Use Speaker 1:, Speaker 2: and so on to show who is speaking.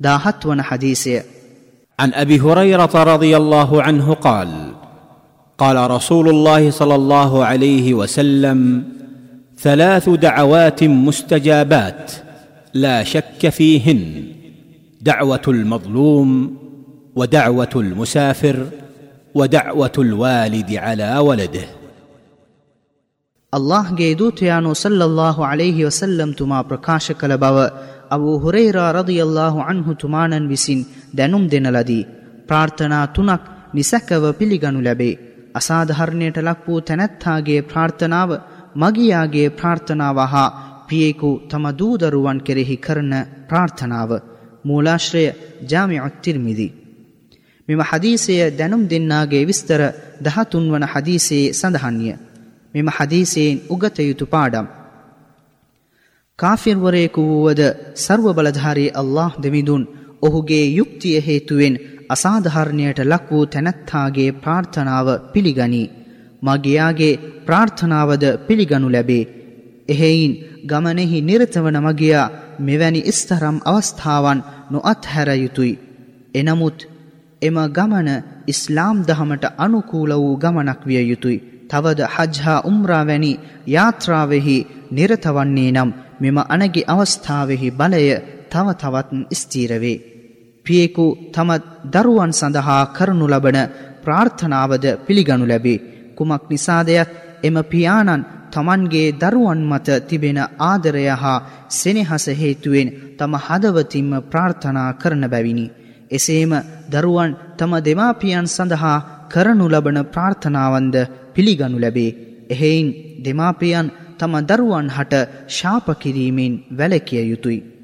Speaker 1: داهتون حديثي.
Speaker 2: عن أبي هريرة رضي الله عنه قال قال رسول الله صلى الله عليه وسلم ثلاث دعوات مستجابات لا شك فيهن دعوة المظلوم ودعوة المسافر ودعوة الوالد على ولده.
Speaker 1: الله جيدوت تیانو صلى الله عليه وسلم تما پرکاش کلباوه අබූ හුරේරා රදියල්ලාහු අන්හු තුමාණන් විසින් දැනුම් දෙන ලදී. ප්‍රාර්ථනා තුනක් නිසැකව පිළිගනු ලැබේ. අසාධහරණයට ලක් වූ තැනැත්තාගේ ප්‍රාර්ථනාව මගියාගේ ප්‍රාර්ථනාව හා පියෙකු තම දූදරුවන් කෙරෙහි කරන ප්‍රාර්ථනාව. මූලාශ්‍රය ජාමි අක්තිර්මිදි. මෙම හදීසය දැනුම් දෙන්නාගේ විස්තර දහතුන්වන හදීසයේ සඳහන්ය. මෙම හදීසයෙන් උගතයුතු පාඩම්. කාෆිර්වරයෙකු වුවද සර්ව බලධාරී අල්له දෙමිදුන් ඔහුගේ යුක්තිය හේතුවෙන් අසාධහරණයට ලක් වූ තැනැත්තාගේ ප්‍රාර්ථනාව පිළිගනී. මගයාගේ ප්‍රාර්ථනාවද පිළිගනු ලැබේ. එහෙයින් ගමනෙහි නිරතවන මගයා මෙවැනි ස්තරම් අවස්ථාවන් නොඅත්හැර යුතුයි. එනමුත් එම ගමන ඉස්ලාම් දහමට අනුකූල වූ ගමනක් විය යුතුයි. තවද හජ්හා උම්රා වැනි යාත්‍රාවෙහි නිරතවන්නේ නම් මෙම අනගේ අවස්ථාවෙහි බලය තව තවත් ස්තීරවේ. පියෙකු තමත් දරුවන් සඳහා කරනු ලබන ප්‍රාර්ථනාවද පිළිගනු ලැබේ. කුමක් නිසාදයත් එම පියාණන් තමන්ගේ දරුවන් මත තිබෙන ආදරය හා සෙනෙහස හේතුවෙන් තම හදවතින්ම ප්‍රාර්ථනා කරන බැවිනි. එසේම දරුවන් තම දෙමාපියන් සඳහා කරනු ලබන ප්‍රාර්ථනාවන්ද පිළිගනු ලැබේ. එහෙයින් දෙමාපියන් තම දරුවන් හට ශාපකිරීමෙන් වැලකිය යුතුයි.